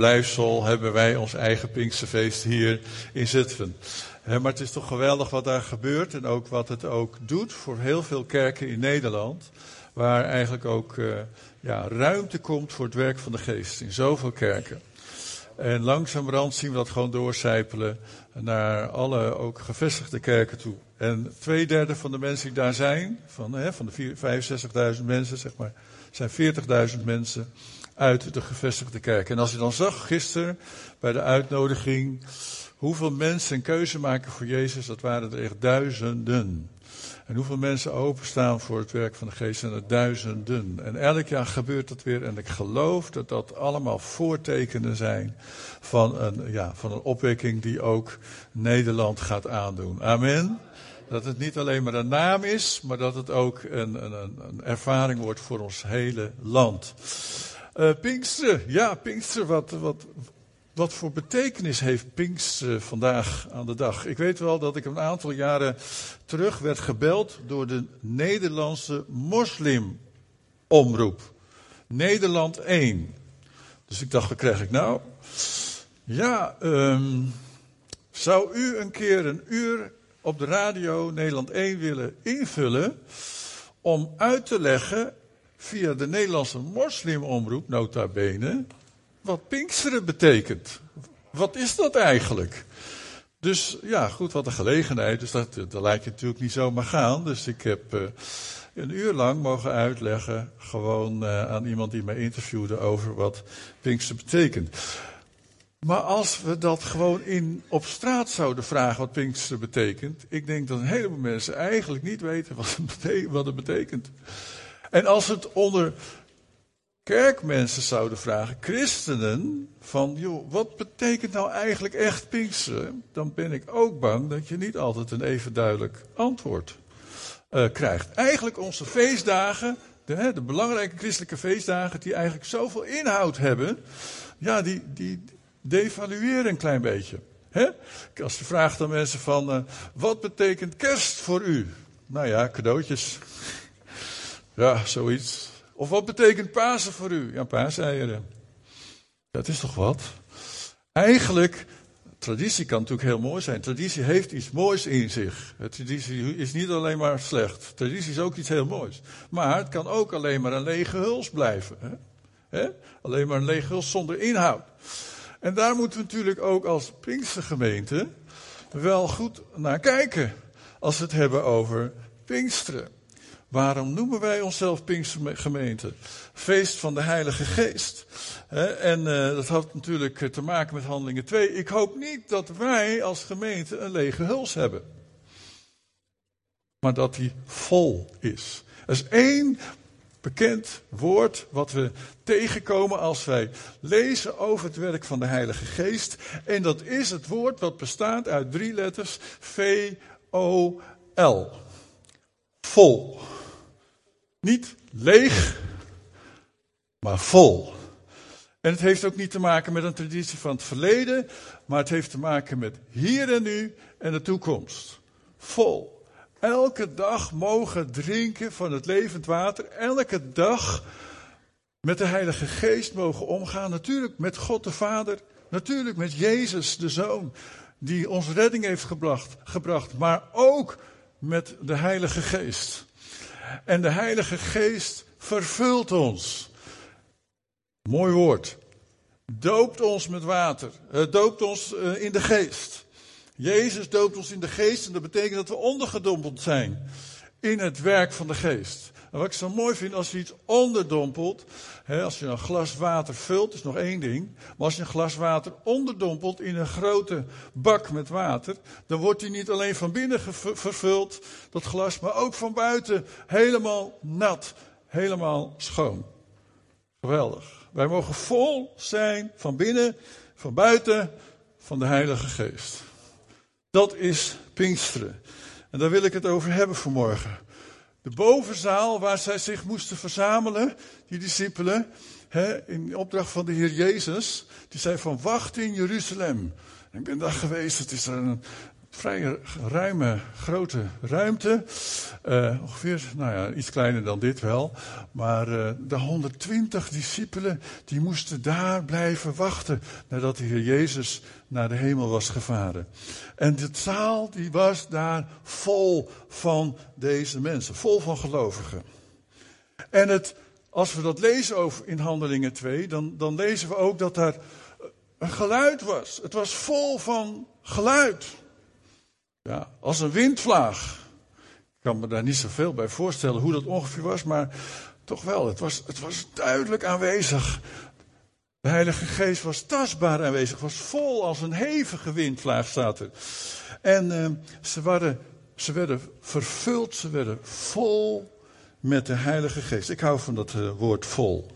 blijfsel hebben wij ons eigen Pinksterfeest hier in Zutphen. maar het is toch geweldig wat daar gebeurt en ook wat het ook doet voor heel veel kerken in Nederland. Waar eigenlijk ook uh, ja, ruimte komt voor het werk van de geest in zoveel kerken. En langzamerhand zien we dat gewoon doorcijpelen naar alle ook gevestigde kerken toe. En twee derde van de mensen die daar zijn, van, hè, van de 65.000 mensen, zeg maar, zijn 40.000 mensen uit de gevestigde kerk. En als je dan zag gisteren bij de uitnodiging hoeveel mensen een keuze maken voor Jezus, dat waren er echt duizenden. En hoeveel mensen openstaan voor het werk van de geest zijn er duizenden. En elk jaar gebeurt dat weer. En ik geloof dat dat allemaal voortekenen zijn van een, ja, van een opwekking die ook Nederland gaat aandoen. Amen. Dat het niet alleen maar een naam is, maar dat het ook een, een, een ervaring wordt voor ons hele land. Uh, Pinksteren, ja, Pinksteren, wat, wat, wat voor betekenis heeft Pinksteren vandaag aan de dag? Ik weet wel dat ik een aantal jaren terug werd gebeld door de Nederlandse moslimomroep. Nederland 1. Dus ik dacht, wat krijg ik nou? Ja, um, zou u een keer een uur op de radio Nederland 1 willen invullen om uit te leggen via de Nederlandse moslimomroep, nota bene, wat Pinksteren betekent. Wat is dat eigenlijk? Dus ja, goed, wat een gelegenheid. Dus dat, dat laat je natuurlijk niet zomaar gaan. Dus ik heb uh, een uur lang mogen uitleggen, gewoon uh, aan iemand die mij interviewde over wat Pinksteren betekent. Maar als we dat gewoon in, op straat zouden vragen wat Pinksteren betekent, ik denk dat een heleboel mensen eigenlijk niet weten wat. Wat het betekent. En als het onder kerkmensen zouden vragen, christenen, van joh, wat betekent nou eigenlijk echt Pinksteren? Dan ben ik ook bang dat je niet altijd een even duidelijk antwoord uh, krijgt. Eigenlijk onze feestdagen, de, de, belangrijke christelijke feestdagen, die eigenlijk zoveel inhoud hebben, ja, die, die devalueren een klein beetje. Hè? Als je vraagt aan mensen van, uh, wat betekent kerst voor u? Nou ja, cadeautjes. Ja, zoiets. Of wat betekent Pasen voor u? Ja, paaseieren. Dat is toch wat? Eigenlijk, traditie kan natuurlijk heel mooi zijn. Traditie heeft iets moois in zich. Traditie is niet alleen maar slecht. Traditie is ook iets heel moois. Maar het kan ook alleen maar een lege huls blijven. Hè? Hè? Alleen maar een lege huls zonder inhoud. En daar moeten we natuurlijk ook als Pinkstergemeente wel goed naar kijken. Als we het hebben over Pinksteren. Waarom noemen wij onszelf Pinkstergemeente? Feest van de Heilige Geest. En uh, dat had natuurlijk te maken met handelingen 2. Ik hoop niet dat wij als gemeente een lege huls hebben. Maar dat die vol is. Er is één bekend woord wat we tegenkomen als wij lezen over het werk van de Heilige Geest. En dat is het woord wat bestaat uit drie letters V-O-L. Vol. Niet leeg, maar vol. En het heeft ook niet te maken met een traditie van het verleden, maar het heeft te maken met hier en nu en de toekomst. Vol. Elke dag mogen drinken van het levend water. Elke dag met de Heilige Geest mogen omgaan. Natuurlijk met God de Vader. Natuurlijk met Jezus de Zoon. Die ons redding heeft gebracht. gebracht maar ook met de Heilige Geest. En de Heilige Geest vervult ons. Mooi woord. Doopt ons met water. Uh, doopt ons uh, in de geest. Jezus doopt ons in de geest en dat betekent dat we ondergedompeld zijn in het werk van de geest. En wat ik zo mooi vind, als je iets onderdompelt, als je een glas water vult, is nog één ding. Maar als je een glas water onderdompelt in een grote bak met water, dan wordt die niet alleen van binnen vervuld, dat glas, maar ook van buiten helemaal nat, helemaal schoon. Geweldig. Wij mogen vol zijn van binnen, van buiten, van de Heilige Geest. Dat is Pinksteren. En daar wil ik het over hebben vanmorgen. De bovenzaal waar zij zich moesten verzamelen, die discipelen, hè, in opdracht van de Heer Jezus, die zei van wacht in Jeruzalem. Ik ben daar geweest, het is een vrij ruime, grote ruimte. Uh, ongeveer, nou ja, iets kleiner dan dit wel. Maar uh, de 120 discipelen, die moesten daar blijven wachten. Nadat de Heer Jezus naar de hemel was gevaren. En de zaal, die was daar vol van deze mensen. Vol van gelovigen. En het, als we dat lezen over in Handelingen 2, dan, dan lezen we ook dat daar een geluid was. Het was vol van geluid. Ja, als een windvlaag. Ik kan me daar niet zoveel bij voorstellen hoe dat ongeveer was, maar toch wel. Het was, het was duidelijk aanwezig. De Heilige Geest was tastbaar aanwezig, was vol als een hevige windvlaag, staat er. En uh, ze, waren, ze werden vervuld, ze werden vol met de Heilige Geest. Ik hou van dat uh, woord vol.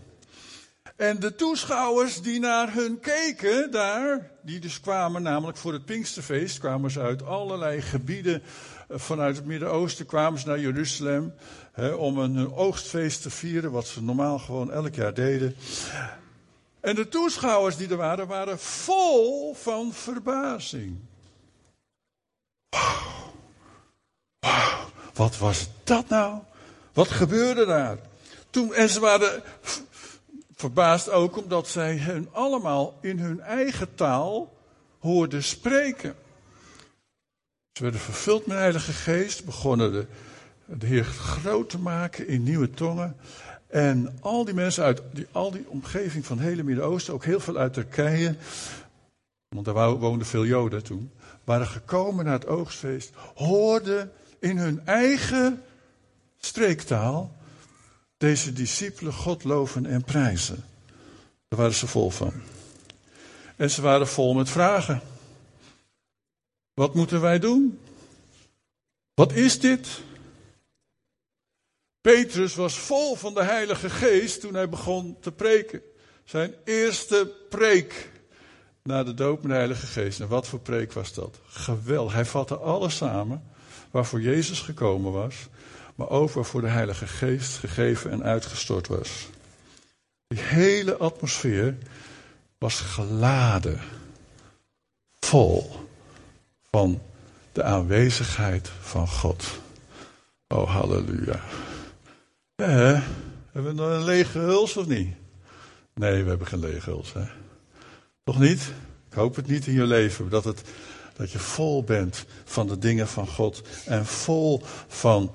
En de toeschouwers die naar hun keken daar, die dus kwamen namelijk voor het Pinksterfeest, kwamen ze uit allerlei gebieden eh, vanuit het Midden-Oosten, kwamen ze naar Jeruzalem hè, om een oogstfeest te vieren, wat ze normaal gewoon elk jaar deden. En de toeschouwers die er waren, waren vol van verbazing. Wat was dat nou? Wat gebeurde daar? Toen, en ze waren Verbaasd ook omdat zij hen allemaal in hun eigen taal hoorden spreken. Ze werden vervuld met Heilige Geest, begonnen de, de Heer groot te maken in nieuwe tongen. En al die mensen uit die, al die omgeving van het hele Midden-Oosten, ook heel veel uit Turkije, want daar woonden veel Joden toen, waren gekomen naar het oogstfeest, hoorden in hun eigen streektaal deze discipelen God loven en prijzen. Daar waren ze vol van. En ze waren vol met vragen. Wat moeten wij doen? Wat is dit? Petrus was vol van de Heilige Geest toen hij begon te preken. Zijn eerste preek na de doop met de Heilige Geest. En wat voor preek was dat? Geweldig. Hij vatte alles samen waarvoor Jezus gekomen was maar ook waarvoor de Heilige Geest gegeven en uitgestort was. Die hele atmosfeer was geladen, vol van de aanwezigheid van God. Oh, halleluja. Hebben we nog een lege huls of niet? Nee, we hebben geen lege huls. Hè? Toch niet? Ik hoop het niet in je leven. Dat, het, dat je vol bent van de dingen van God. En vol van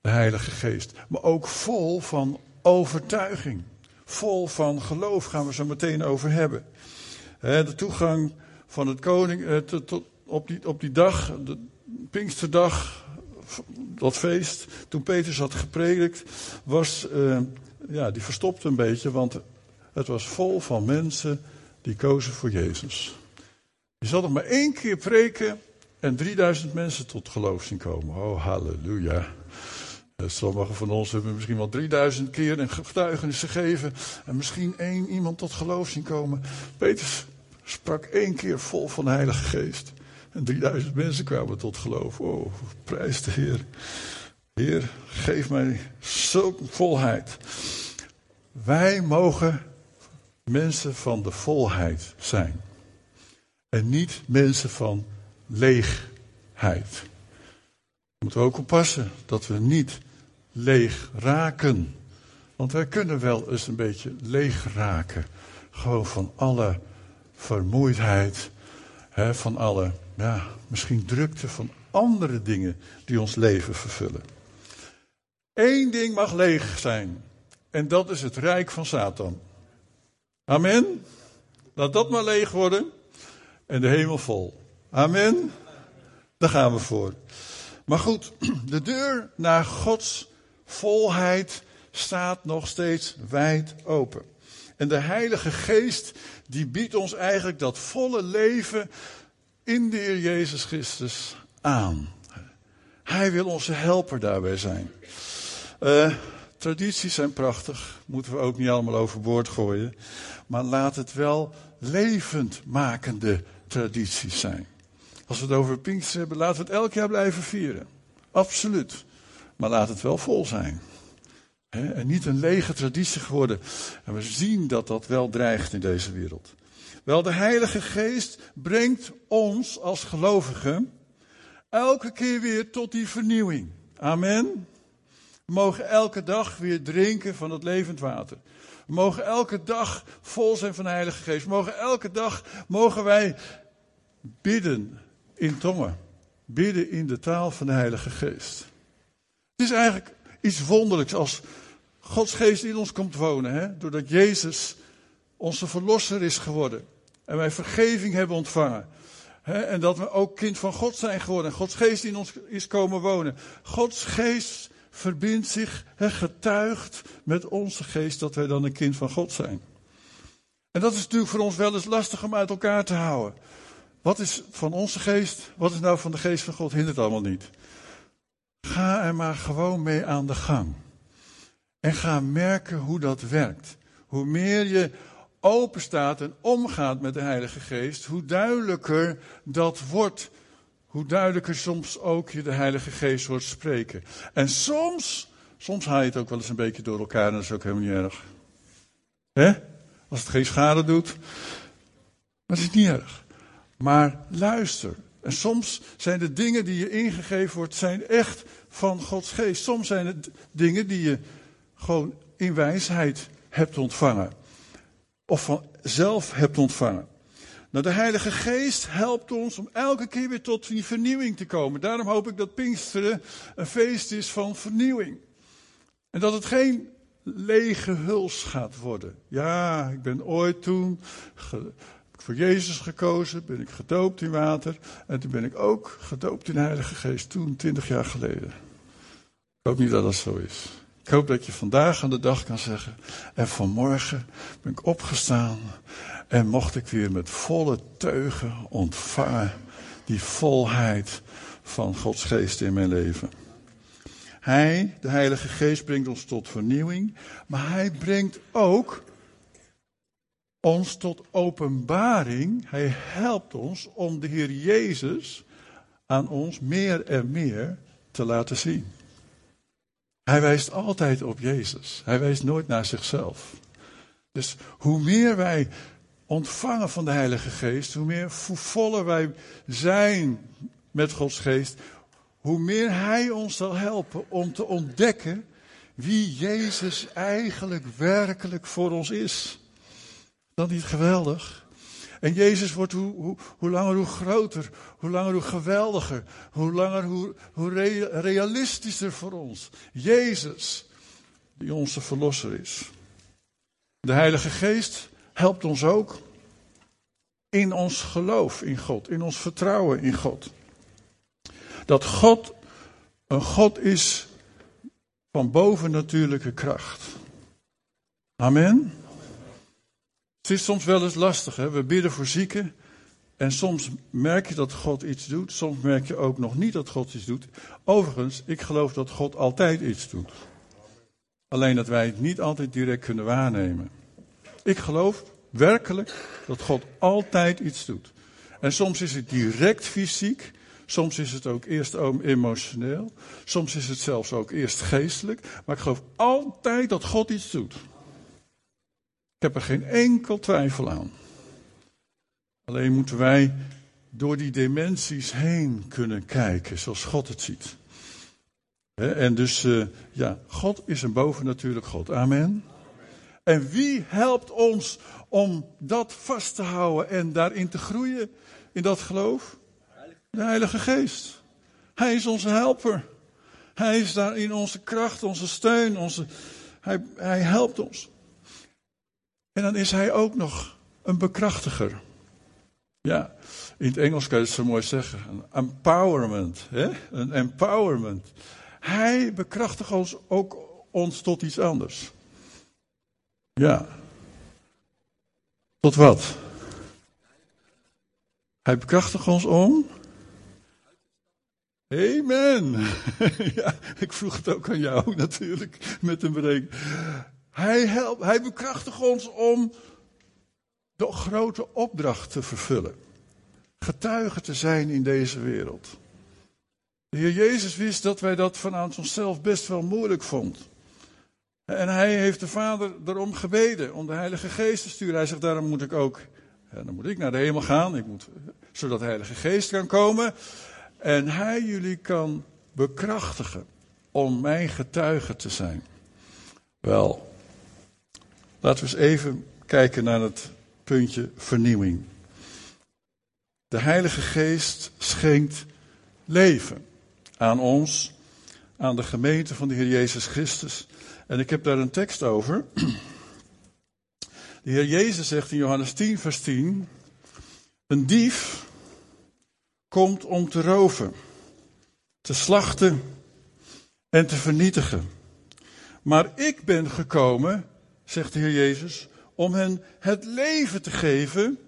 de Heilige Geest. Maar ook vol van overtuiging. Vol van geloof gaan we zo meteen over hebben. De toegang van het koning eh, op, die, op die dag, de Pinksterdag, dat feest, toen Petrus had gepredikt, was, uh, ja, die verstopte een beetje, want het was vol van mensen die kozen voor Jezus. Je zal nog maar één keer preken en 3000 mensen tot geloof zien komen. Oh, halleluja. Eh, sommigen van ons hebben misschien wel 3000 keer een getuigenis gegeven. En misschien één iemand tot geloof zien komen. Petrus sprak één keer vol van de Heilige Geest. En 3000 mensen kwamen tot geloof. Oh, prijs de Heer. Heer, geef mij zulke volheid. Wij mogen mensen van de volheid zijn. En niet mensen van leegheid. We moeten ook oppassen dat we niet leeg raken. Want wij kunnen wel eens een beetje leeg raken. Gewoon van alle vermoeidheid, hè, van alle, ja, misschien drukte van andere dingen die ons leven vervullen. Eén ding mag leeg zijn. En dat is het rijk van Satan. Amen. Laat dat maar leeg worden. En de hemel vol. Amen. Daar gaan we voor. Maar goed, de deur naar Gods volheid staat nog steeds wijd open. En de Heilige Geest, die biedt ons eigenlijk dat volle leven in de Heer Jezus Christus aan. Hij wil onze helper daarbij zijn. Uh, tradities zijn prachtig, moeten we ook niet allemaal overboord gooien. Maar laat het wel levend makende tradities zijn. Als we het over Pinkster hebben, laten we het elk jaar blijven vieren. Absoluut. Maar laat het wel vol zijn. en niet een lege traditie geworden. En we zien dat dat wel dreigt in deze wereld. Wel, de Heilige Geest brengt ons als gelovigen elke keer weer tot die vernieuwing. Amen. We mogen elke dag weer drinken van het levend water. We mogen elke dag vol zijn van de Heilige Geest. We mogen elke dag mogen wij bidden in tongen. Bidden in de taal van de Heilige Geest. Het is eigenlijk iets wonderlijks als Gods Geest in ons komt wonen. Hè? Doordat Jezus onze verlosser is geworden. En wij vergeving hebben ontvangen. En dat we ook kind van God zijn geworden. En Gods Geest in ons is komen wonen. Gods Geest verbindt zich, hè, getuigt met onze geest dat wij dan een kind van God zijn. En dat is natuurlijk voor ons wel eens lastig om uit elkaar te houden. Wat is van onze geest? Wat is nou van de geest van God? Hindert allemaal niet. Ga er maar gewoon mee aan de gang. En ga merken hoe dat werkt. Hoe meer je open staat en omgaat met de Heilige Geest, hoe duidelijker dat wordt. Hoe duidelijker soms ook je de Heilige Geest hoort spreken. En soms, soms haal je het ook wel eens een beetje door elkaar en dat is ook helemaal niet erg. Hè? Als het geen schade doet. Maar het is niet erg. Maar luister. En soms zijn de dingen die je ingegeven wordt, zijn echt van Gods geest. Soms zijn het dingen die je gewoon in wijsheid hebt ontvangen. Of van zelf hebt ontvangen. Nou, de Heilige Geest helpt ons om elke keer weer tot die vernieuwing te komen. Daarom hoop ik dat Pinksteren een feest is van vernieuwing. En dat het geen lege huls gaat worden. Ja, ik ben ooit toen voor Jezus gekozen, ben ik gedoopt in water. En toen ben ik ook gedoopt in de Heilige Geest, toen, twintig jaar geleden. Ik hoop niet dat dat zo is. Ik hoop dat je vandaag aan de dag kan zeggen. En vanmorgen ben ik opgestaan en mocht ik weer met volle teugen ontvangen die volheid van Gods geest in mijn leven. Hij, de Heilige Geest, brengt ons tot vernieuwing, maar hij brengt ook ons tot openbaring. Hij helpt ons om de Heer Jezus aan ons meer en meer te laten zien. Hij wijst altijd op Jezus. Hij wijst nooit naar zichzelf. Dus hoe meer wij ontvangen van de Heilige Geest, hoe meer voller wij zijn met Gods Geest, hoe meer Hij ons zal helpen om te ontdekken wie Jezus eigenlijk werkelijk voor ons is. Dat niet geweldig? En Jezus wordt hoe, hoe, hoe, langer hoe groter, hoe langer hoe geweldiger, hoe langer hoe, hoe realistischer voor ons. Jezus, die onze verlosser is. De Heilige Geest helpt ons ook in ons geloof in God, in ons vertrouwen in God. Dat God een God is van bovennatuurlijke kracht. Amen. Het is soms wel eens lastig. Hè? We bidden voor zieken. En soms merk je dat God iets doet. Soms merk je ook nog niet dat God iets doet. Overigens, ik geloof dat God altijd iets doet. Alleen dat wij het niet altijd direct kunnen waarnemen. Ik geloof werkelijk dat God altijd iets doet. En soms is het direct fysiek. Soms is het ook eerst emotioneel. Soms is het zelfs ook eerst geestelijk. Maar ik geloof altijd dat God iets doet. Ik heb er geen enkel twijfel aan. Alleen moeten wij door die dimensies heen kunnen kijken zoals God het ziet. En dus, uh, ja, God is een bovennatuurlijk God. Amen. En wie helpt ons om dat vast te houden en daarin te groeien, in dat geloof? De Heilige Geest. Hij is onze helper. Hij is daarin onze kracht, onze steun, onze, hij, hij helpt ons. En dan is hij ook nog een bekrachtiger. Ja, in het Engels kan je het zo mooi zeggen. Een empowerment. Hè? Een empowerment. Hij bekrachtigt ons ook ons tot iets anders. Ja. Tot wat? Hij bekrachtigt ons om. Amen. ja, ik vroeg het ook aan jou natuurlijk met een breek. Hij, helpt, hij bekrachtigt ons om de grote opdracht te vervullen. Getuige te zijn in deze wereld. De Heer Jezus wist dat wij dat vanuit onszelf best wel moeilijk vonden. En hij heeft de Vader erom gebeden om de Heilige Geest te sturen. Hij zegt, daarom moet ik ook, dan moet ik naar de hemel gaan, ik moet, zodat de Heilige Geest kan komen. En hij jullie kan bekrachtigen om mijn getuige te zijn. Wel, laten we eens even kijken naar het puntje vernieuwing. De Heilige Geest schenkt leven aan ons, aan de gemeente van de Heer Jezus Christus. En ik heb daar een tekst over. De Heer Jezus zegt in Johannes 10, vers 10: Een dief komt om te roven, te slachten en te vernietigen. Maar ik ben gekomen, zegt de Heer Jezus, om hen het leven te geven.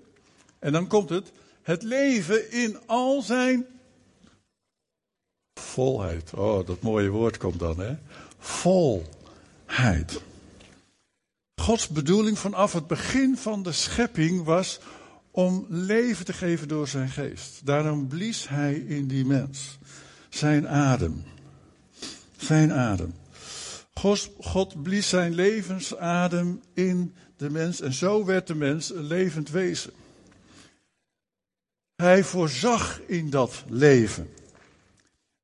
En dan komt het, het leven in al zijn volheid. Oh, dat mooie woord komt dan, hè? Volheid. Gods bedoeling vanaf het begin van de schepping was om leven te geven door zijn geest. Daarom blies hij in die mens zijn adem. Zijn adem. God, blies zijn levensadem in de mens en zo werd de mens een levend wezen. Hij voorzag in dat leven.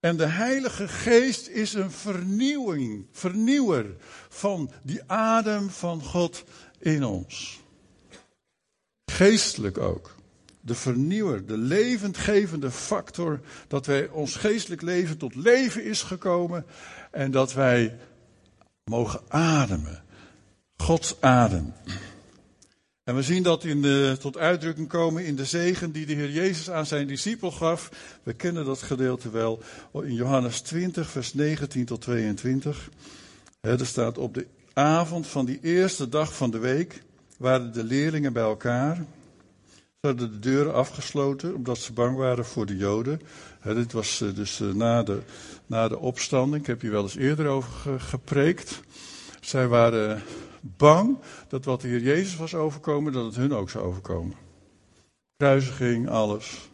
En de Heilige Geest is een vernieuwing, vernieuwer van die adem van God in ons. Geestelijk ook. De vernieuwer, de levendgevende factor dat wij ons geestelijk leven tot leven is gekomen en dat wij mogen ademen. Gods adem. En we zien dat in de, tot uitdrukking komen in de zegen die de Heer Jezus aan zijn discipel gaf. We kennen dat gedeelte wel in Johannes 20, vers 19 tot 22. er staat op de avond van die eerste dag van de week waren de leerlingen bij elkaar. Ze hadden de deuren afgesloten omdat ze bang waren voor de Joden. Dit was eh, dus eh, na de, na de opstanding. Ik heb hier wel eens eerder over gepreekt. Zij waren bang dat wat de Heer Jezus was overkomen, dat het hun ook zou overkomen. Kruisiging, alles.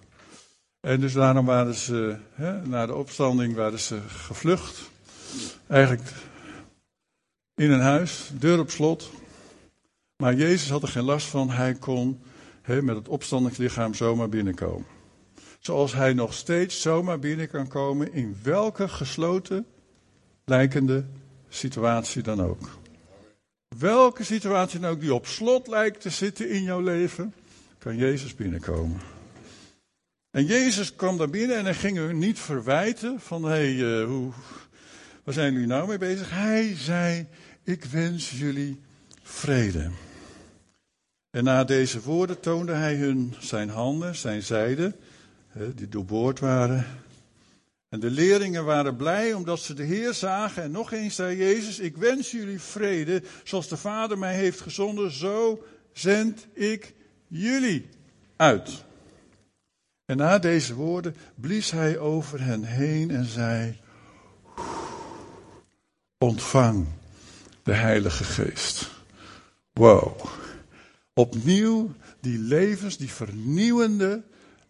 En dus daarom waren ze, na de opstanding, waren ze gevlucht. Eigenlijk in een huis, deur op slot. Maar Jezus had er geen last van. Hij kon met het opstandingslichaam zomaar binnenkomen. Zoals hij nog steeds zomaar binnen kan komen in welke gesloten lijkende situatie dan ook. Welke situatie dan ook die op slot lijkt te zitten in jouw leven, kan Jezus binnenkomen. En Jezus kwam daar binnen en hij ging u niet verwijten van, hé, hey, uh, hoe, waar zijn jullie nou mee bezig? Hij zei, ik wens jullie vrede. En na deze woorden toonde hij hun zijn handen, zijn zijde, die doorboord waren. En de leerlingen waren blij omdat ze de Heer zagen. En nog eens zei Jezus: Ik wens jullie vrede. Zoals de Vader mij heeft gezonden, zo zend ik jullie uit. En na deze woorden blies hij over hen heen en zei: Ontvang de Heilige Geest. Wow. Opnieuw die levens, die vernieuwende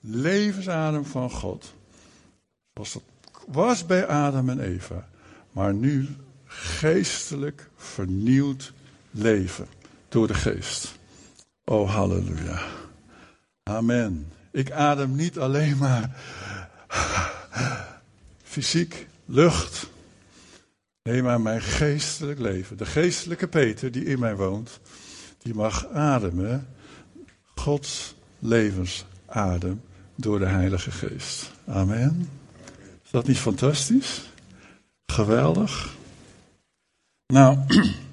levensadem van God. Zoals dat was bij Adam en Eva, maar nu geestelijk vernieuwd leven door de geest. Oh, halleluja. Amen. Ik adem niet alleen maar fysiek, lucht. Nee, maar mijn geestelijk leven. De geestelijke Peter die in mij woont, die mag ademen. Gods levensadem door de Heilige Geest. Amen dat niet fantastisch? Geweldig. Nou,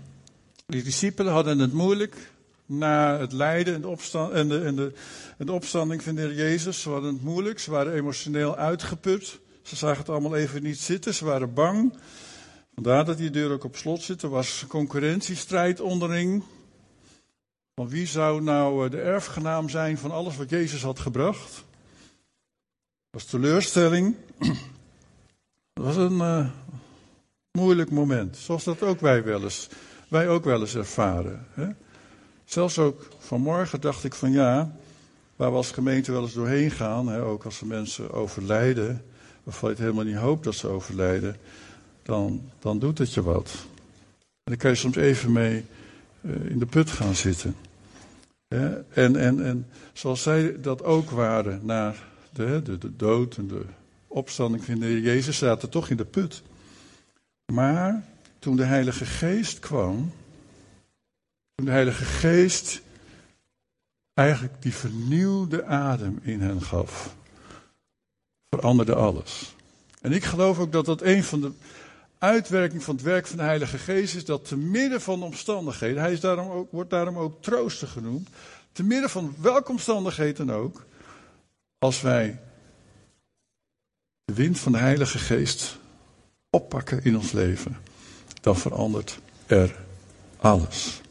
die discipelen hadden het moeilijk na het lijden en de, en, de, en, de, de opstanding van de Heer Jezus. Ze hadden het moeilijk, ze waren emotioneel uitgeput. Ze zagen het allemaal even niet zitten, ze waren bang. Vandaar dat die deur ook op slot zit. Er was concurrentiestrijd onderling. Van wie zou nou eh, de erfgenaam zijn van alles wat Jezus had gebracht? Was teleurstelling. Dat was een uh, moeilijk moment. Zoals dat ook wij wel eens, wij ook wel eens ervaren. Hè? Zelfs ook vanmorgen dacht ik van ja, waar we als gemeente wel eens doorheen gaan, hè, ook als er mensen overlijden, waarvan je het helemaal niet hoopt dat ze overlijden, dan, dan doet het je wat. En dan kan je soms even mee uh, in de put gaan zitten. Hè? En, en, en zoals zij dat ook waren na de, de, de dood en de opstanding van de Heer Jezus zaten toch in de put. Maar toen de Heilige Geest kwam, toen de Heilige Geest eigenlijk die vernieuwde adem in hen gaf, veranderde alles. En ik geloof ook dat dat een van de uitwerkingen van het werk van de Heilige Geest is, dat te midden van omstandigheden, hij is daarom ook, wordt daarom ook trooster genoemd, te midden van welke omstandigheden ook, als wij de wind van de Heilige Geest oppakken in ons leven, dan verandert er alles.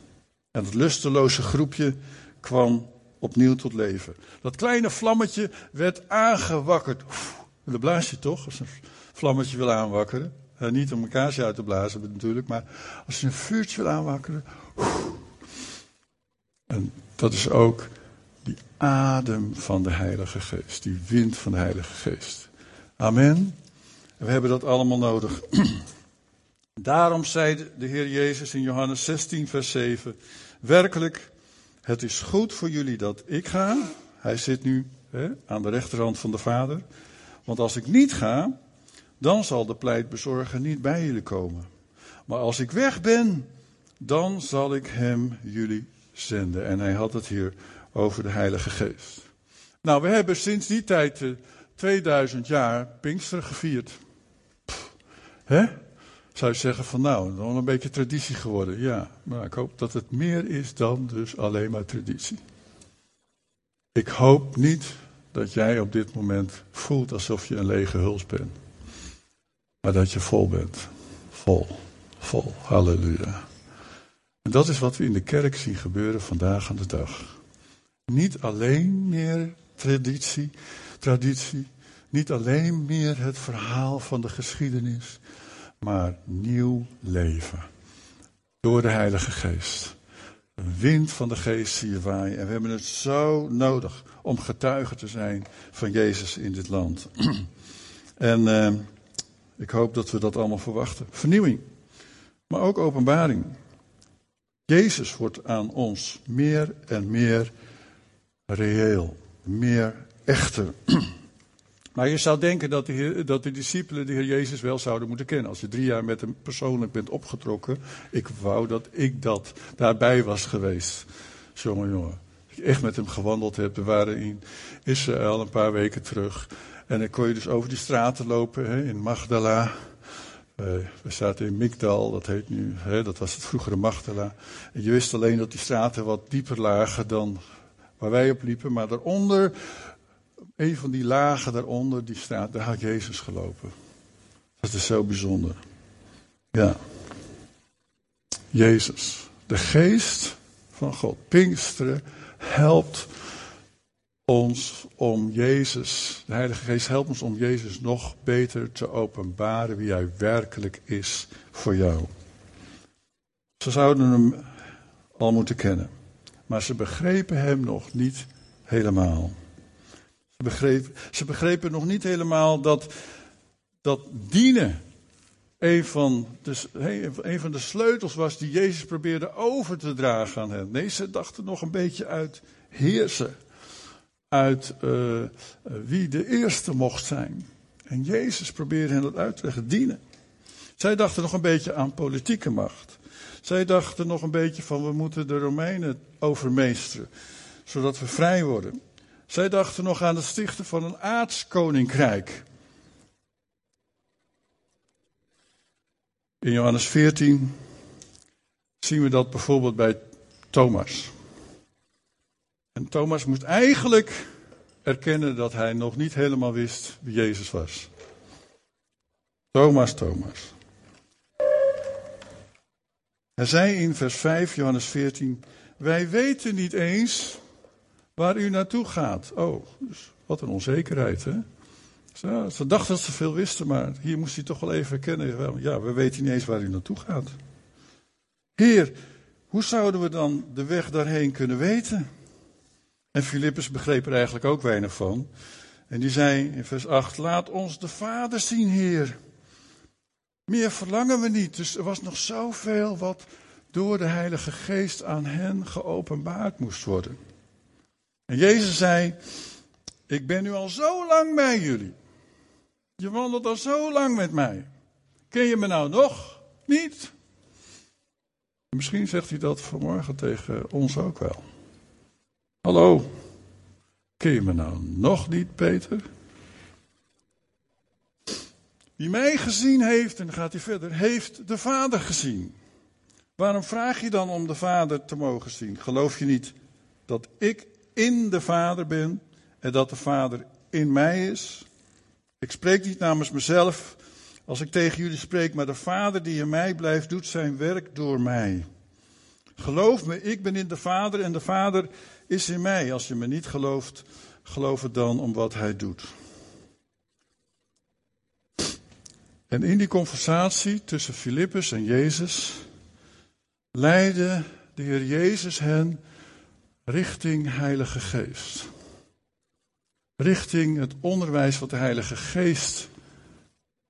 En het lusteloze groepje kwam opnieuw tot leven. Dat kleine vlammetje werd aangewakkerd. Dat blaas je toch, als een vlammetje wil aanwakkeren. niet om een kaarsje uit te blazen natuurlijk, maar als je een vuurtje wil aanwakkeren. En dat is ook die adem van de Heilige Geest, die wind van de Heilige Geest. Amen. we hebben dat allemaal nodig. Daarom zei de Heer Jezus in Johannes 16, vers 7: Werkelijk, het is goed voor jullie dat ik ga. Hij zit nu hè, aan de rechterhand van de Vader. Want als ik niet ga, dan zal de pleitbezorger niet bij jullie komen. Maar als ik weg ben, dan zal ik hem jullie zenden. En hij had het hier over de Heilige Geest. Nou, we hebben sinds die tijd, 2000 eh, jaar, Pinkster gevierd. hè? Zou je zeggen van nou, dan een beetje traditie geworden. Ja, maar ik hoop dat het meer is dan dus alleen maar traditie. Ik hoop niet dat jij op dit moment voelt alsof je een lege huls bent. Maar dat je vol bent. Vol. Vol. Halleluja. En dat is wat we in de kerk zien gebeuren vandaag aan de dag. Niet alleen meer traditie, traditie. Niet alleen meer het verhaal van de geschiedenis. Maar nieuw leven. Door de Heilige Geest. Een wind van de geest zie je waaien. En we hebben het zo nodig om getuige te zijn van Jezus in dit land. en uh, ik hoop dat we dat allemaal verwachten. Vernieuwing, maar ook openbaring. Jezus wordt aan ons meer en meer reëel, meer echter. Maar je zou denken dat de, dat de discipelen de Heer Jezus wel zouden moeten kennen. Als je drie jaar met hem persoonlijk bent opgetrokken. Ik wou dat ik dat daarbij was geweest. Jongen, jongen. Ik echt met hem gewandeld heb. We waren in Israël een paar weken terug. En dan kon je dus over die straten lopen hè, in Magdala. Uh, we zaten in Migdal, dat heet nu, hè, dat was het vroegere Magdala. En je wist alleen dat die straten wat dieper lagen dan waar wij op liepen. Maar daaronder een van die lagen daaronder, die staat, daar had Jezus gelopen. Dat is zo bijzonder. Ja. Jezus, de geest van God, Pinksteren, helpt ons om Jezus, de Heilige Geest helpt ons om Jezus nog beter te openbaren wie Hij werkelijk is voor jou. Ze zouden Hem al moeten kennen, maar ze begrepen Hem nog niet helemaal. Begrepen, ze begrepen nog niet helemaal dat, dat dienen een van, de, van de sleutels was die Jezus probeerde over te dragen aan hen. Nee, ze dachten nog een beetje uit heersen. Uit uh, wie de eerste mocht zijn. En Jezus probeerde hen dat uit te leggen, dienen. Zij dachten nog een beetje aan politieke macht. Zij dachten nog een beetje van we moeten de Romeinen overmeesteren, zodat we vrij worden. Zij dachten nog aan het stichten van een aardskoninkrijk. In Johannes 14 zien we dat bijvoorbeeld bij Thomas. En Thomas moest eigenlijk erkennen dat hij nog niet helemaal wist wie Jezus was. Thomas, Thomas. Hij zei in vers 5, Johannes 14: Wij weten niet eens waar u naartoe gaat. Oh, dus wat een onzekerheid, hè? Ze, dachten dat ze veel wisten, maar hier moest hij toch wel even herkennen. Ja, we weten niet eens waar u naartoe gaat. Heer, hoe zouden we dan de weg daarheen kunnen weten? En Filippus begreep er eigenlijk ook weinig van. En die zei in vers 8: Laat ons de Vader zien, Heer. Meer verlangen we niet. Dus er was nog zoveel wat door de Heilige Geest aan hen geopenbaard moest worden. En Jezus zei, ik ben nu al zo lang bij jullie. Je wandelt al zo lang met mij. Ken je me nou nog niet? Misschien zegt hij dat vanmorgen tegen ons ook wel. Hallo, ken je me nou nog niet, Peter? Wie mij gezien heeft, en dan gaat hij verder, heeft de Vader gezien. Waarom vraag je dan om de Vader te mogen zien? Geloof je niet dat ik in de Vader ben en dat de Vader in mij is? Ik spreek niet namens mezelf als ik tegen jullie spreek, maar de Vader die in mij blijft, doet zijn werk door mij. Geloof me, ik ben in de Vader en de Vader is in mij. Als je me niet gelooft, geloof het dan om wat hij doet. En in die conversatie tussen Filippus en Jezus leidde de Heer Jezus hen richting Heilige Geest. Richting het onderwijs wat de Heilige Geest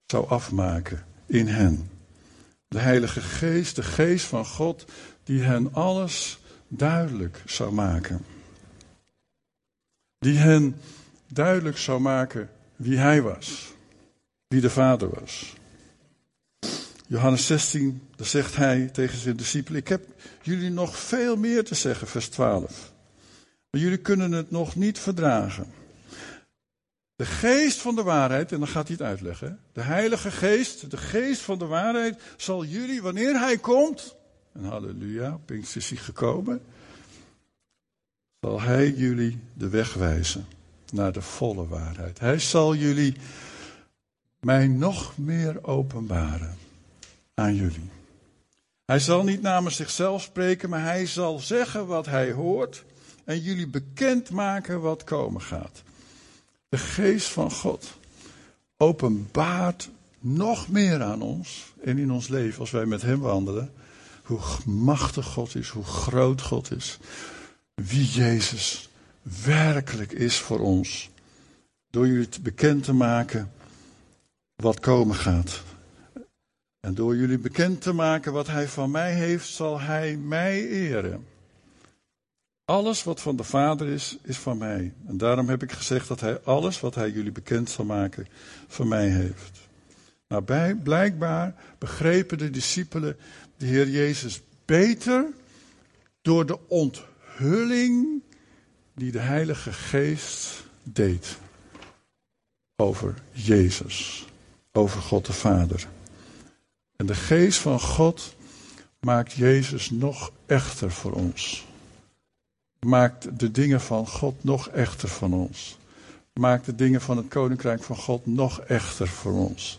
zou afmaken in hen. De Heilige Geest, de Geest van God, die hen alles duidelijk zou maken. Die hen duidelijk zou maken wie Hij was, wie de Vader was. Johannes 16, daar zegt hij tegen zijn discipelen: Ik heb jullie nog veel meer te zeggen, vers 12. Maar jullie kunnen het nog niet verdragen. De geest van de waarheid, en dan gaat hij het uitleggen. De Heilige Geest, de geest van de waarheid, zal jullie, wanneer hij komt, en halleluja, Pinkster is gekomen, zal hij jullie de weg wijzen naar de volle waarheid. Hij zal jullie mij nog meer openbaren aan jullie. Hij zal niet namens zichzelf spreken, maar hij zal zeggen wat hij hoort en jullie bekend maken wat komen gaat. De geest van God openbaart nog meer aan ons en in ons leven als wij met Hem wandelen. Hoe machtig God is, hoe groot God is. Wie Jezus werkelijk is voor ons. Door jullie bekend te maken wat komen gaat. En door jullie bekend te maken wat Hij van mij heeft, zal Hij mij eren. Alles wat van de Vader is, is van mij. En daarom heb ik gezegd dat Hij alles wat Hij jullie bekend zal maken, van mij heeft. Nou, blijkbaar begrepen de discipelen de Heer Jezus beter door de onthulling die de Heilige Geest deed over Jezus, over God de Vader. En de Geest van God maakt Jezus nog echter voor ons maakt de dingen van God nog echter van ons. Maakt de dingen van het koninkrijk van God nog echter voor ons.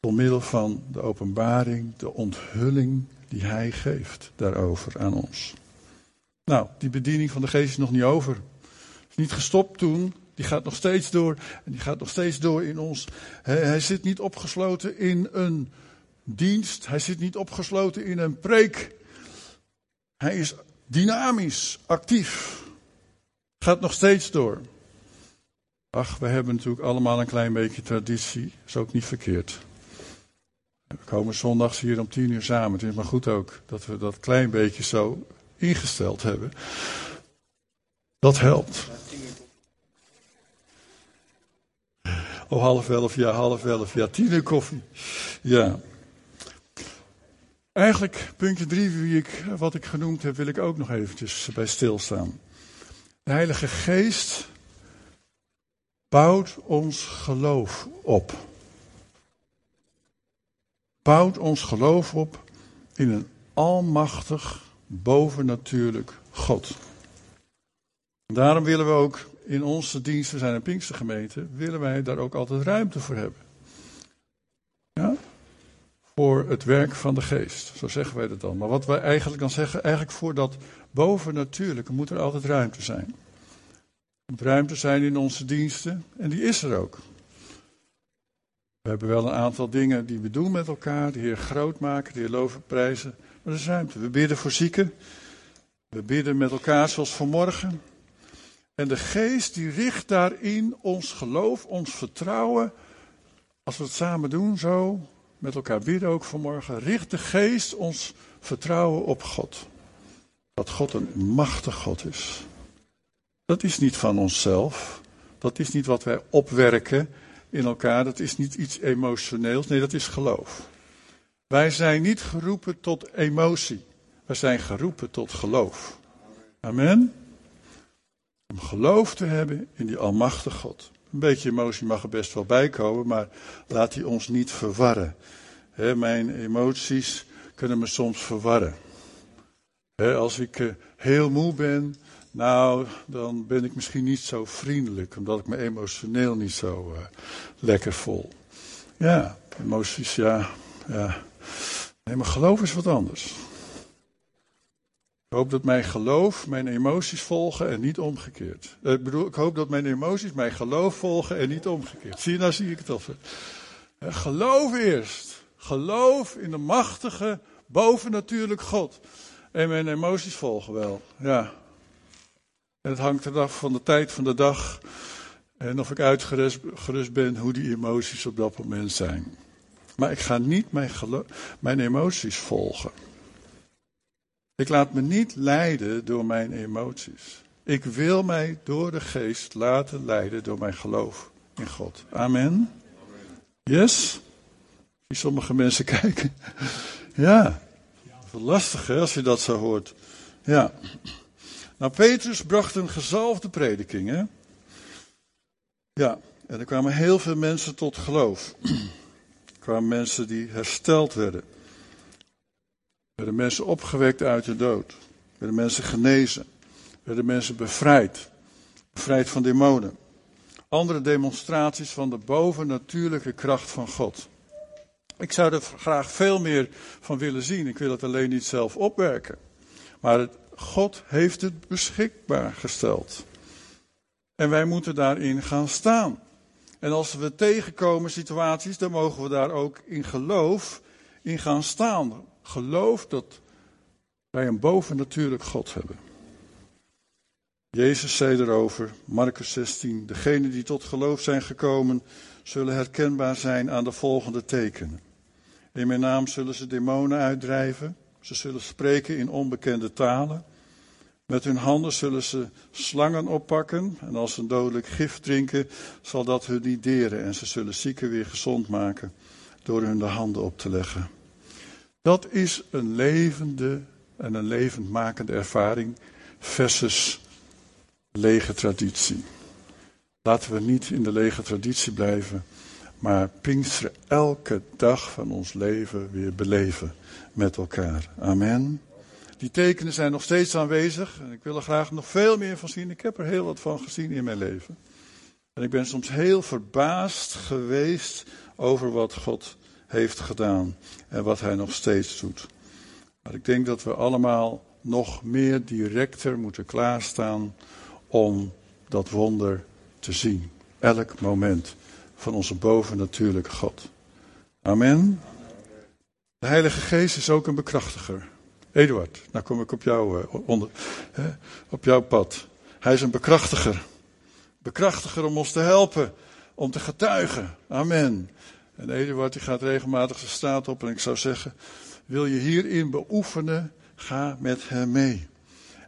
Door middel van de openbaring, de onthulling die Hij geeft daarover aan ons. Nou, die bediening van de geest is nog niet over. Is niet gestopt toen. Die gaat nog steeds door. En die gaat nog steeds door in ons. Hij, zit niet opgesloten in een dienst. Hij zit niet opgesloten in een preek. Hij is dynamisch, actief. Gaat nog steeds door. Ach, we hebben natuurlijk allemaal een klein beetje traditie. Is ook niet verkeerd. We komen zondags hier om tien uur samen. Het is maar goed ook dat we dat klein beetje zo ingesteld hebben. Dat helpt. Oh, half elf, ja, half elf, ja, tien uur koffie. Ja. Eigenlijk, puntje drie, wie ik, wat ik genoemd heb, wil ik ook nog eventjes bij stilstaan. De Heilige Geest bouwt ons geloof op. Bouwt ons geloof op in een almachtig, bovennatuurlijk God. Daarom willen we ook in onze dienst, we zijn een Pinkstergemeente, willen wij daar ook altijd ruimte voor hebben. Ja? voor het werk van de geest. Zo zeggen wij dat dan. Maar wat wij eigenlijk dan zeggen, eigenlijk voor dat bovennatuurlijke moet er altijd ruimte zijn. Er moet ruimte zijn in onze diensten en die is er ook. We hebben wel een aantal dingen die we doen met elkaar, de Heer groot maken, de Heer loven prijzen. Maar er is ruimte. We bidden voor zieken. We bidden met elkaar zoals vanmorgen. En de geest die richt daarin ons geloof, ons vertrouwen. Als we het samen doen, zo, met elkaar bidden ook vanmorgen. Richt de geest ons vertrouwen op God. Dat God een machtig God is. Dat is niet van onszelf. Dat is niet wat wij opwerken in elkaar. Dat is niet iets emotioneels, nee, dat is geloof. Wij zijn niet geroepen tot emotie. Wij zijn geroepen tot geloof. Amen. Om geloof te hebben in die Almachtige God. Een beetje emotie mag er best wel bij komen, maar laat die ons niet verwarren. mijn emoties kunnen me soms verwarren. als ik eh, heel moe ben, nou, dan ben ik misschien niet zo vriendelijk, omdat ik me emotioneel niet zo uh, lekker voel. Ja, emoties, ja, ja. Nee, maar geloof is wat anders. Ik hoop dat mijn geloof mijn emoties volgen en niet omgekeerd. Eh, ik bedoel, ik hoop dat mijn emoties mijn geloof volgen en niet omgekeerd. Zie je, nou zie ik het al. Geloof eerst. Geloof in de machtige, bovennatuurlijk God. En mijn emoties volgen wel. Ja. En het hangt er af van de tijd van de dag. En of ik uitgerust ben hoe die emoties op dat moment zijn. Maar ik ga niet mijn, mijn emoties volgen. Ik laat me niet leiden door mijn emoties. Ik wil mij door de geest laten leiden door mijn geloof in God. Amen. Yes? Zie sommige mensen kijken. Ja. Lastig hè, als je dat zo hoort. Ja. Nou, Petrus bracht een gezalfde prediking, hè? Ja, en er kwamen heel veel mensen tot geloof. Er kwamen mensen die hersteld werden. Er werden mensen opgewekt uit de dood. Er werden mensen genezen. Er werden mensen bevrijd. Bevrijd van demonen. Andere demonstraties van de bovennatuurlijke kracht van God. Ik zou er graag veel meer van willen zien. Ik wil het alleen niet zelf opwerken. Maar het, God heeft het beschikbaar gesteld. En wij moeten daarin gaan staan. En als we tegenkomen situaties, dan mogen we daar ook in geloof in gaan staan. Geloof dat wij een bovennatuurlijk God hebben. Jezus zei erover, Marcus 16, degenen die tot geloof zijn gekomen, zullen herkenbaar zijn aan de volgende tekenen. In mijn naam zullen ze demonen uitdrijven, ze zullen spreken in onbekende talen. Met hun handen zullen ze slangen oppakken en als ze een dodelijk gif drinken, zal dat hun niet deren en ze zullen zieken weer gezond maken door hun de handen op te leggen. Dat is een levende en een levendmakende ervaring versus lege traditie. Laten we niet in de lege traditie blijven, maar Pinksteren elke dag van ons leven weer beleven met elkaar. Amen. Die tekenen zijn nog steeds aanwezig en ik wil er graag nog veel meer van zien. Ik heb er heel wat van gezien in mijn leven. En ik ben soms heel verbaasd geweest over wat God heeft gedaan en wat Hij nog steeds doet. Maar ik denk dat we allemaal nog meer directer moeten klaarstaan om dat wonder te zien. Elk moment van onze bovennatuurlijke God. Amen. De Heilige Geest is ook een bekrachtiger. Eduard, nou kom ik op jou, uh, onder, op jouw pad. Hij is een bekrachtiger. Bekrachtiger om ons te helpen, om te getuigen. Amen. En Eduard die gaat regelmatig de straat op en ik zou zeggen, wil je hierin beoefenen, ga met hem mee.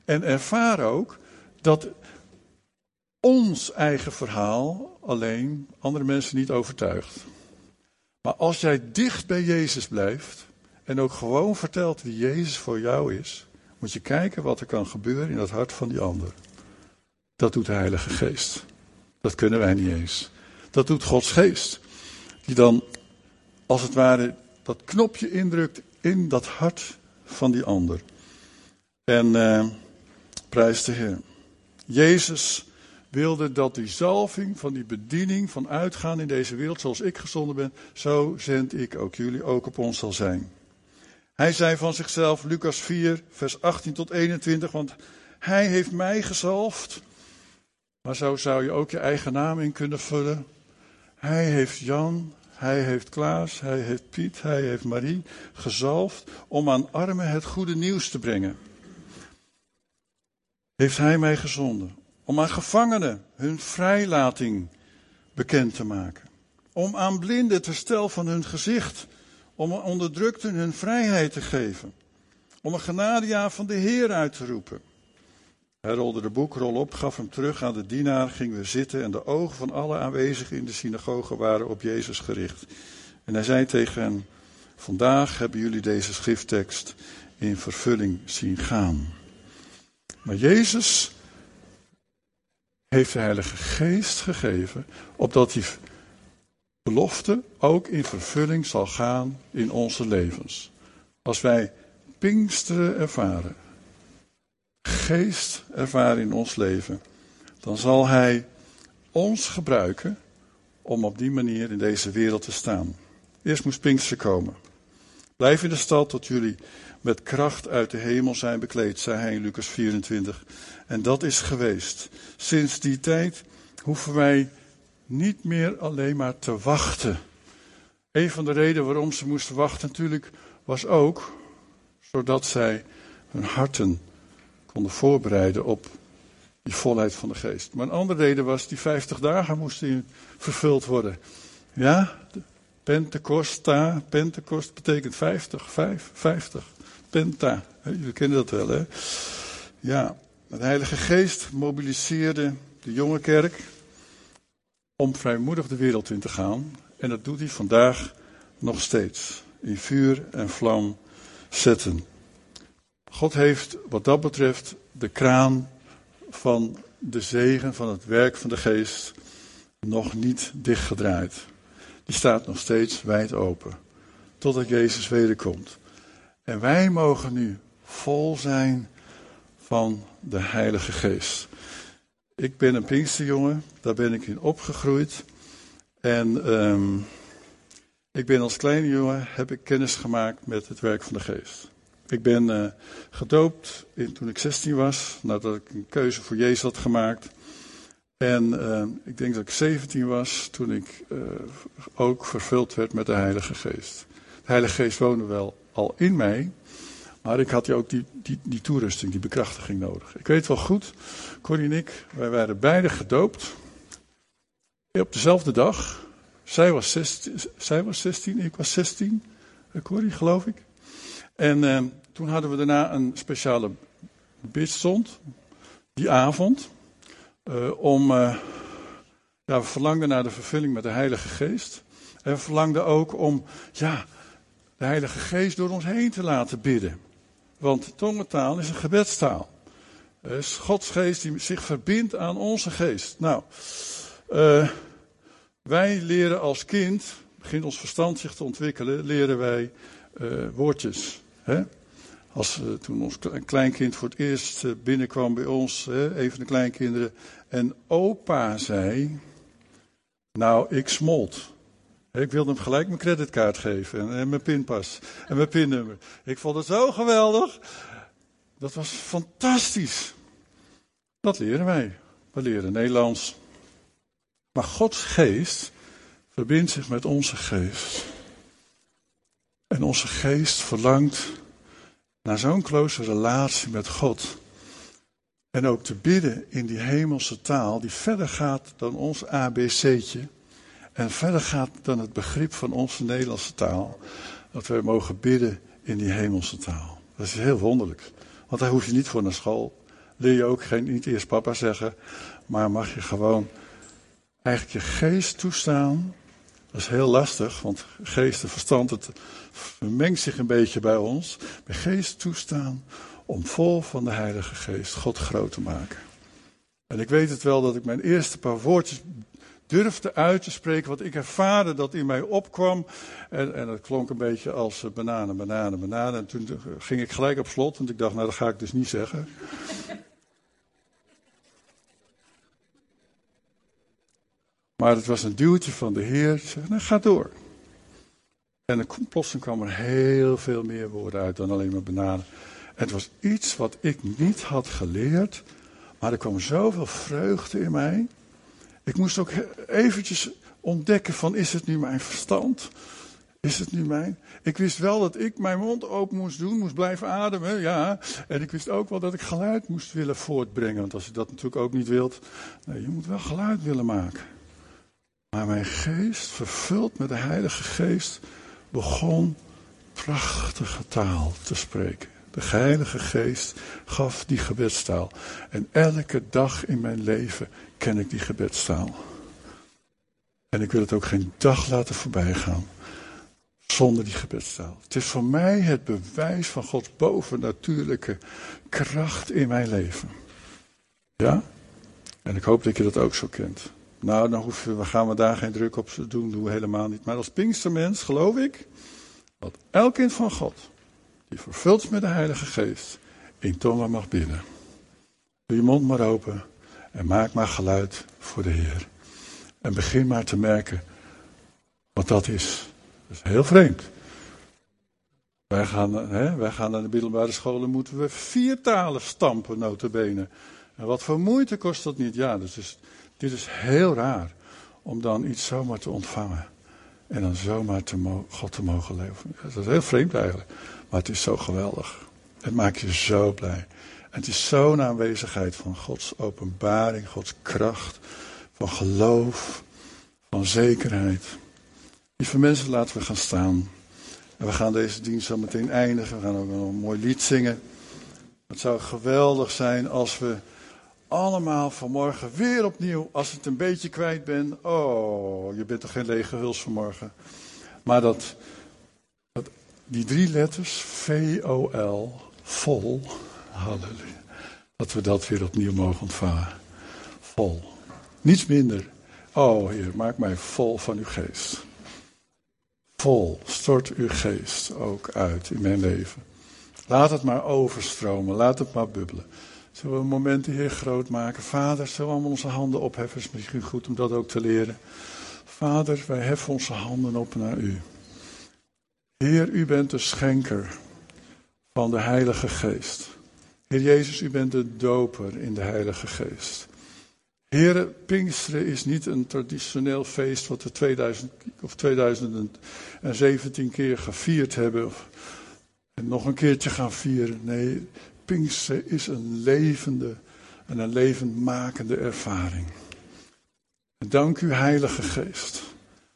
En ervaar ook dat ons eigen verhaal alleen andere mensen niet overtuigt. Maar als jij dicht bij Jezus blijft, en ook gewoon vertelt wie Jezus voor jou is, moet je kijken wat er kan gebeuren in het hart van die ander. Dat doet de Heilige Geest. Dat kunnen wij niet eens. Dat doet Gods Geest. Die dan, als het ware, dat knopje indrukt in dat hart van die ander. En eh, prijs de Heer. Jezus wilde dat die zalving van die bediening van uitgaan in deze wereld, zoals ik gezonden ben, zo zend ik ook jullie ook op ons zal zijn. Hij zei van zichzelf, Lucas 4, vers 18 tot 21, want hij heeft mij gezalfd. Maar zo zou je ook je eigen naam in kunnen vullen. Hij heeft Jan, hij heeft Klaas, hij heeft Piet, hij heeft Marie gezalfd om aan armen het goede nieuws te brengen. Heeft hij mij gezonden om aan gevangenen hun vrijlating bekend te maken. Om aan blinden het herstel van hun gezicht om onderdrukten hun vrijheid te geven. Om een genadejaar van de Heer uit te roepen. Hij rolde de boekrol op, gaf hem terug aan de dienaar, ging weer zitten en de ogen van alle aanwezigen in de synagoge waren op Jezus gericht. En hij zei tegen hen, vandaag hebben jullie deze schrifttekst in vervulling zien gaan. Maar Jezus heeft de Heilige Geest gegeven, opdat die belofte ook in vervulling zal gaan in onze levens. Als wij Pinksteren ervaren, geest ervaren in ons leven, dan zal Hij ons gebruiken om op die manier in deze wereld te staan. Eerst moest Pinkster komen. Blijf in de stad tot jullie met kracht uit de hemel zijn bekleed, zei hij in Lucas 24. En dat is geweest. Sinds die tijd hoeven wij niet meer alleen maar te wachten. Een van de redenen waarom ze moesten wachten natuurlijk was ook zodat zij hun harten konden voorbereiden op die volheid van de geest. Maar een andere reden was, die 50 dagen moesten vervuld worden. Ja, Pentecosta, Pentecost betekent 50, 5, 50. Penta, jullie kennen dat wel hè. Ja, de Heilige Geest mobiliseerde de jonge kerk om vrijmoedig de wereld in te gaan. En dat doet hij vandaag nog steeds. In vuur en vlam zetten. God heeft wat dat betreft de kraan van de zegen van het werk van de geest nog niet dichtgedraaid. Die staat nog steeds wijd open. Totdat Jezus wederkomt. En wij mogen nu vol zijn van de Heilige Geest. Ik ben een Pinksterjongen, daar ben ik in opgegroeid. En um, ik ben als kleine jongen, heb ik kennis gemaakt met het werk van de Geest. Ik ben uh, gedoopt toen ik 16 was, nadat ik een keuze voor Jezus had gemaakt. En uh, ik denk dat ik 17 was toen ik uh, ook vervuld werd met de Heilige Geest. De Heilige Geest woonde wel al in mij, maar ik had ook die, die, die toerusting, die bekrachtiging nodig. Ik weet wel goed, Corrie en ik, wij waren beide gedoopt. Op dezelfde dag. Zij was 16, zij was 16 ik was 16. Corrie, geloof ik. En uh, toen hadden we daarna een speciale bidstond, die avond, uh, om, uh, ja, we verlangden naar de vervulling met de Heilige Geest. En we verlangden ook om, ja, de Heilige Geest door ons heen te laten bidden. Want tongentaal is een gebedstaal. Het is Gods geest die zich verbindt aan onze geest. Nou, wij leren als kind, begint ons verstand zich te ontwikkelen, leren wij woordjes. Als uh, toen ons kleinkind voor het eerst uh, binnenkwam bij ons, hè, een de kleinkinderen, en opa zei, nou ik smolt. Ik wilde hem gelijk mijn creditkaart geven en, en mijn pinpas en mijn pinnummer. Ik vond het zo geweldig. Dat was fantastisch. Dat leren wij. We leren Nederlands. Maar Gods geest verbindt zich met onze geest. En onze geest verlangt naar zo'n close relatie met God. En ook te bidden in die hemelse taal die verder gaat dan ons ABC'tje. En verder gaat dan het begrip van onze Nederlandse taal. Dat wij mogen bidden in die hemelse taal. Dat is heel wonderlijk. Want daar hoef je niet voor naar school. Leer je ook geen, niet eerst papa zeggen. Maar mag je gewoon eigenlijk je geest toestaan. Dat is heel lastig, want geest en verstand, het vermengt zich een beetje bij ons. Met geest toestaan om vol van de Heilige Geest God groot te maken. En ik weet het wel dat ik mijn eerste paar woordjes durfde uit te spreken wat ik ervaarde dat in mij opkwam. En, en dat klonk een beetje als bananen, bananen, bananen. En toen ging ik gelijk op slot, want ik dacht, nou dat ga ik dus niet zeggen. Maar het was een duwtje van de Heer. Zeg, nou ga door. En plotseling kwam er heel veel meer woorden uit dan alleen maar bananen. Het was iets wat ik niet had geleerd. Maar er kwam zoveel vreugde in mij. Ik moest ook eventjes ontdekken van is het nu mijn verstand? Is het nu mijn? Ik wist wel dat ik mijn mond open moest doen, moest blijven ademen, ja. En ik wist ook wel dat ik geluid moest willen voortbrengen. Want als je dat natuurlijk ook niet wilt, nee, je moet wel geluid willen maken. Maar mijn geest, vervuld met de Heilige Geest, begon prachtige taal te spreken. De Heilige Geest gaf die gebedstaal. En elke dag in mijn leven ken ik die gebedstaal. En ik wil het ook geen dag laten voorbij gaan zonder die gebedstaal. Het is voor mij het bewijs van Gods bovennatuurlijke kracht in mijn leven. Ja? En ik hoop dat je dat ook zo kent. Nou, dan hoeven we, gaan we daar geen druk op doen, doen we helemaal niet. Maar als Pinkstermens geloof ik dat elk kind van God, die vervuld is met de Heilige Geest, in tongen mag bidden. Doe je mond maar open en maak maar geluid voor de Heer. En begin maar te merken wat dat is. Dat is heel vreemd. Wij gaan, hè, wij gaan naar de middelbare scholen, moeten we vier talen stampen, notabene. En wat voor moeite kost dat niet? Ja, dus is, dit is heel raar om dan iets zomaar te ontvangen. En dan zomaar te God te mogen leven. Dat is heel vreemd eigenlijk. Maar het is zo geweldig. Het maakt je zo blij. Het is zo'n aanwezigheid van Gods openbaring, Gods kracht, van geloof, van zekerheid. Lieve mensen, laten we gaan staan. En we gaan deze dienst zo meteen eindigen. We gaan ook een mooi lied zingen. Het zou geweldig zijn als we allemaal vanmorgen weer opnieuw, als ik het een beetje kwijt ben. Oh, je bent toch geen lege huls vanmorgen. Maar dat, dat die drie letters, V-O-L, vol, halleluja. Dat we dat weer opnieuw mogen ontvangen. Vol. Niets minder. Oh Heer, maak mij vol van uw geest. Vol, stort uw geest ook uit in mijn leven. Laat het maar overstromen, laat het maar bubbelen. Zullen we momenten hier groot maken? Vader, zullen we onze handen opheffen? Is misschien goed om dat ook te leren. Vader, wij heffen onze handen op naar u. Heer, u bent de schenker van de Heilige Geest. Heer Jezus, u bent de doper in de Heilige Geest. Heer, Pinksteren is niet een traditioneel feest wat we 2000 of 2017 keer gevierd hebben. Of, en nog een keertje gaan vieren. Nee, Pinksteren is een levende en een levendmakende ervaring. Dank u, Heilige Geest,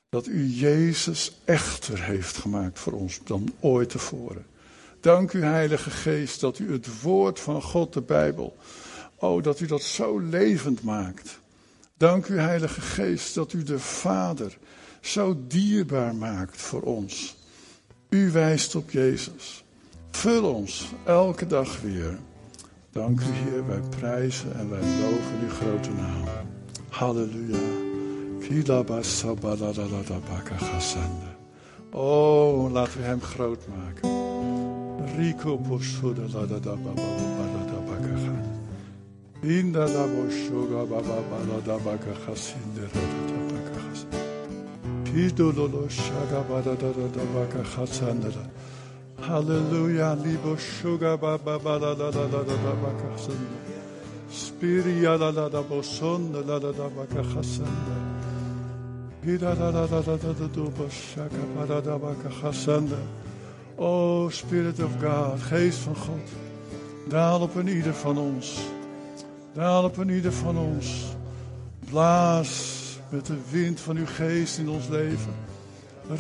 dat u Jezus echter heeft gemaakt voor ons dan ooit tevoren. Dank u, Heilige Geest, dat u het woord van God, de Bijbel, oh, dat u dat zo levend maakt. Dank u, Heilige Geest, dat u de Vader zo dierbaar maakt voor ons. U wijst op Jezus. Vul ons elke dag weer. Dank u, Heer. Wij prijzen en wij loven uw grote naam. Halleluja. Oh, laten we hem groot maken. Rico Bosuda Ladada Baba Baka Inda la Boshoga Baba Balada Baka Hasinde Radada Baka Has. Pido Lolo Shaga Badada Halleluja, lieve sugar baba la la la la la la. Spiria la la la bosonda la da. Oh, Spirit of God, Geest van God, daal op een ieder van ons. Daal op een ieder van ons. Blaas met de wind van uw geest in ons leven.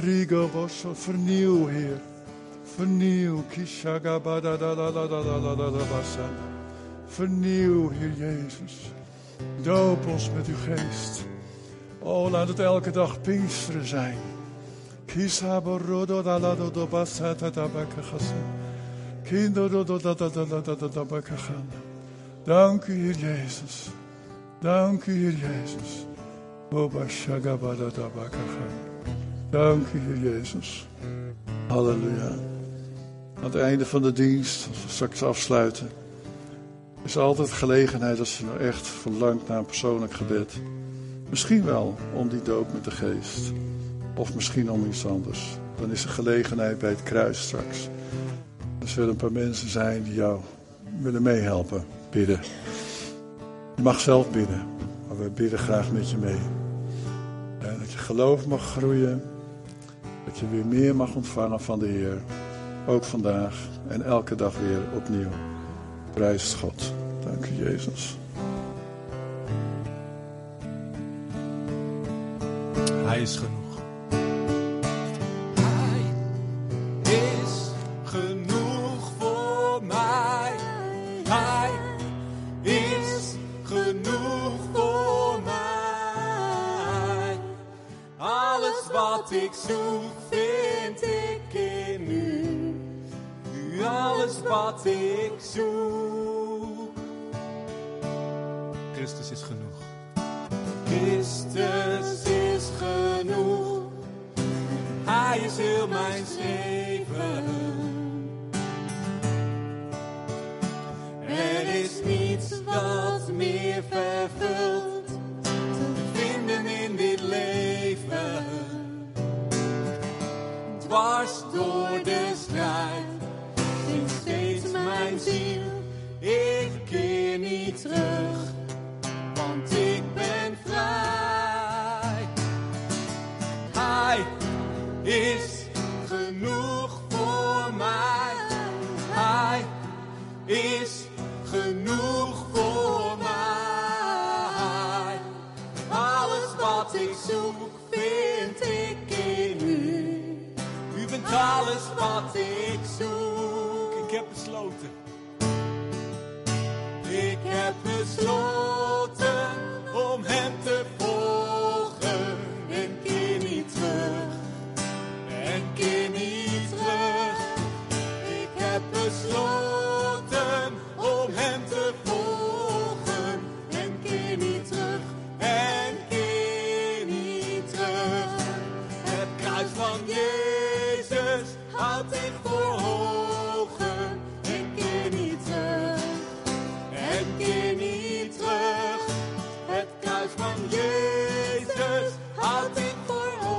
Rigo bosso, vernieuw, Heer. Vernieuw, Vernieuw, Heer Jezus. Doop ons met uw geest. Oh, laat het elke dag Pinksteren zijn. Dank u, Heer Jezus. Dank u, Heer Jezus. Dank u, Heer Jezus. Halleluja. Aan het einde van de dienst, als we straks afsluiten, is altijd gelegenheid als je nou echt verlangt naar een persoonlijk gebed. Misschien wel om die doop met de geest. Of misschien om iets anders. Dan is er gelegenheid bij het kruis straks. Er zullen een paar mensen zijn die jou willen meehelpen, bidden. Je mag zelf bidden, maar wij bidden graag met je mee. En dat je geloof mag groeien. Dat je weer meer mag ontvangen van de Heer. Ook vandaag en elke dag weer opnieuw. Prijs God. Dank u, Jezus. Hij is genoeg.